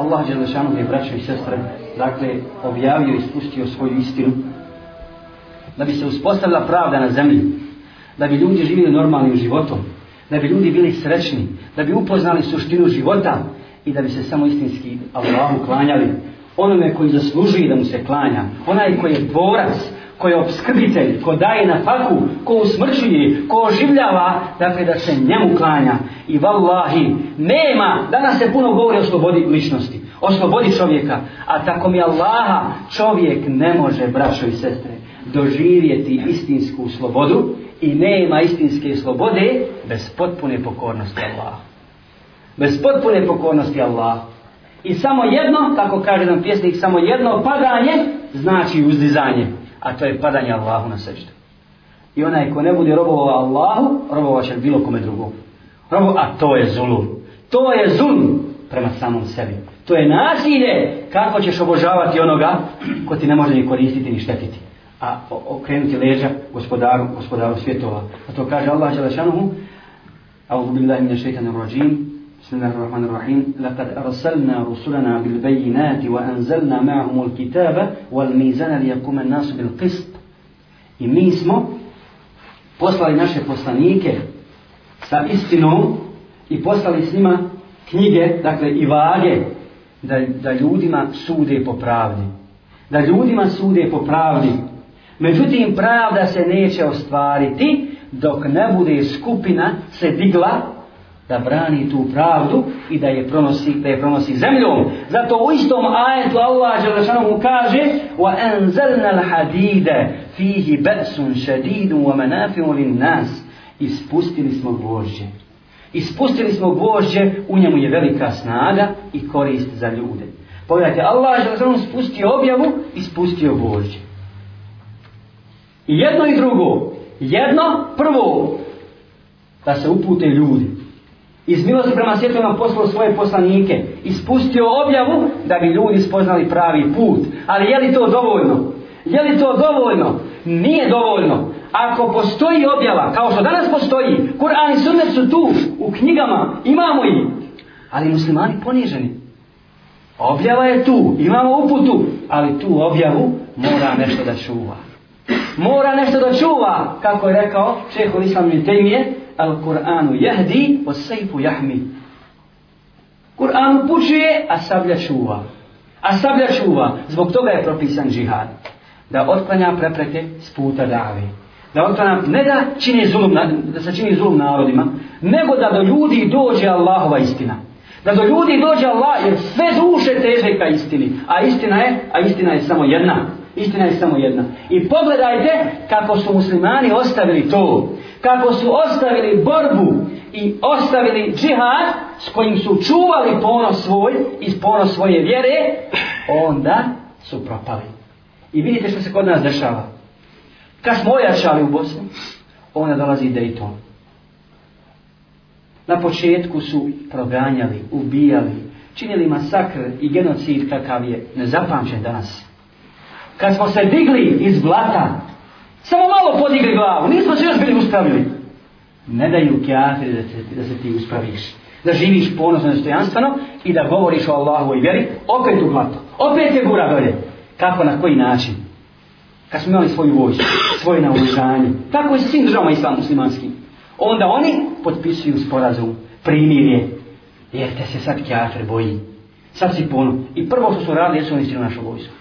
Allah Đelešanu je braćo i sestre dakle objavio i spustio svoju istinu da bi se uspostavila pravda na zemlji da bi ljudi živjeli normalnim životom da bi ljudi bili srećni da bi upoznali suštinu života i da bi se samo istinski Allahu klanjali onome koji zaslužuje da mu se klanja onaj koji je borac ko je obskrbitelj, ko daje na faku, ko usmrćuje, ko oživljava, dakle da se njemu klanja. I vallahi, nema, danas se puno govori o slobodi ličnosti, o slobodi čovjeka, a tako mi Allaha čovjek ne može, braćo i sestre, doživjeti istinsku slobodu i nema istinske slobode bez potpune pokornosti Allah. Bez potpune pokornosti Allah. I samo jedno, tako kaže nam pjesnik, samo jedno padanje znači uzdizanje a to je padanje Allahu na seždu. I onaj ko ne bude robovao Allahu, robovao će bilo kome drugom. Robo, a to je zulum. To je zun prema samom sebi. To je nasilje kako ćeš obožavati onoga ko ti ne može ni koristiti ni štetiti. A okrenuti leđa gospodaru, gospodaru svjetova. A to kaže Allah Đelešanuhu, a uzubillahi minne šeitanu rođim, بسم الله الرحمن الرحيم لقد أرسلنا رسلنا بالبينات وأنزلنا معهم الكتاب والميزان ليقوم الناس بالقسط I mi smo poslali naše poslanike sa istinom i poslali s njima knjige, dakle i vage, da, da ljudima sude po pravdi. Da ljudima sude po pravdi. Međutim, pravda se neće ostvariti dok ne bude skupina se digla da brani tu pravdu i da je pronosi, da je pronosi zemljom. Zato u istom ajetu Allah Đelešanu mu kaže وَأَنْزَلْنَا الْحَدِيدَ فِيهِ بَأْسٌ شَدِيدٌ وَمَنَافِمُ لِنَّاسِ Ispustili smo gvožđe. Ispustili smo gvožđe, u njemu je velika snaga i korist za ljude. Pogledajte, Allah Đelešanu spustio objavu, ispustio gvožđe. I jedno i drugo. Jedno, prvo, da se upute ljudi iz milosti prema svjetovima poslao svoje poslanike i spustio objavu da bi ljudi spoznali pravi put. Ali je li to dovoljno? Je li to dovoljno? Nije dovoljno. Ako postoji objava, kao što danas postoji, Kur'an i Sunnet su tu, u knjigama, imamo ih. Ali muslimani poniženi. Objava je tu, imamo uputu, ali tu objavu mora nešto da čuva mora nešto da čuva, kako je rekao šeho Islam i Temije, al Kur'anu jehdi, o sejfu jahmi. Kur'an upućuje, a sablja čuva. A sablja čuva, zbog toga je propisan džihad. Da otklanja prepreke s puta davi. Da otklanja, ne da, čini zulum, da se čini zulum narodima, nego da do ljudi dođe Allahova istina. Da do ljudi dođe Allah, jer sve duše teže ka istini. A istina je, a istina je samo jedna. Istina je samo jedna. I pogledajte kako su muslimani ostavili to. Kako su ostavili borbu i ostavili džihad s kojim su čuvali ponos svoj i ponos svoje vjere, onda su propali. I vidite što se kod nas dešava. Kad smo ojačali u Bosnu, onda dolazi Dayton. Na početku su proganjali, ubijali, činili masakr i genocid kakav je nezapamćen danas kad smo se digli iz blata, samo malo podigli glavu, nismo se još bili uspravili. Ne daju kjafir da, da se ti uspraviš, da živiš ponosno i dostojanstveno i da govoriš o Allahu i vjeri, opet u blato, opet je gura dolje. Kako, na koji način? Kad smo imali svoju vojsku, svoje naučanje, tako je s svim državama islam muslimanskim. Onda oni potpisuju sporazum, primir je, jer te se sad kjafir boji. Sad si ponu. I prvo što su radili, jesu oni našu vojsku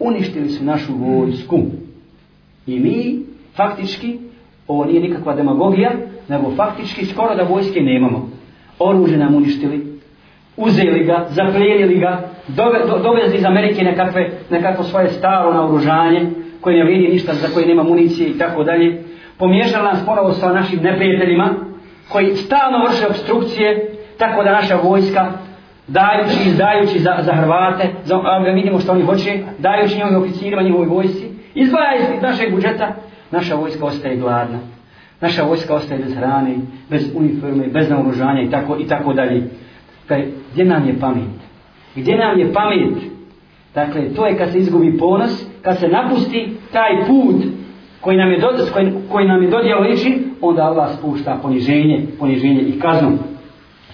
uništili su našu vojsku. I mi, faktički, ovo nije nikakva demagogija, nego faktički skoro da vojske nemamo. Oružje nam uništili, uzeli ga, zaplijenili ga, dovezli iz Amerike nekakve, nekako svoje staro naoružanje, koje ne vidi ništa, za koje nema municije i tako dalje. Pomiješali nas ponovo sa našim neprijateljima, koji stalno vrše obstrukcije, tako da naša vojska dajući, dajući za, za Hrvate, za, a, vidimo što oni hoće, dajući njom oficirima njihovoj vojsi, izbaja iz našeg budžeta, naša vojska ostaje gladna. Naša vojska ostaje bez hrane, bez uniforme, bez naoružanja i tako, i tako dalje. Kaj, gdje nam je pamet? Gdje nam je pamet? Dakle, to je kad se izgubi ponos, kad se napusti taj put koji nam je, do, koji, koji nam je dodijalo iči, onda Allah spušta poniženje, poniženje i kaznu.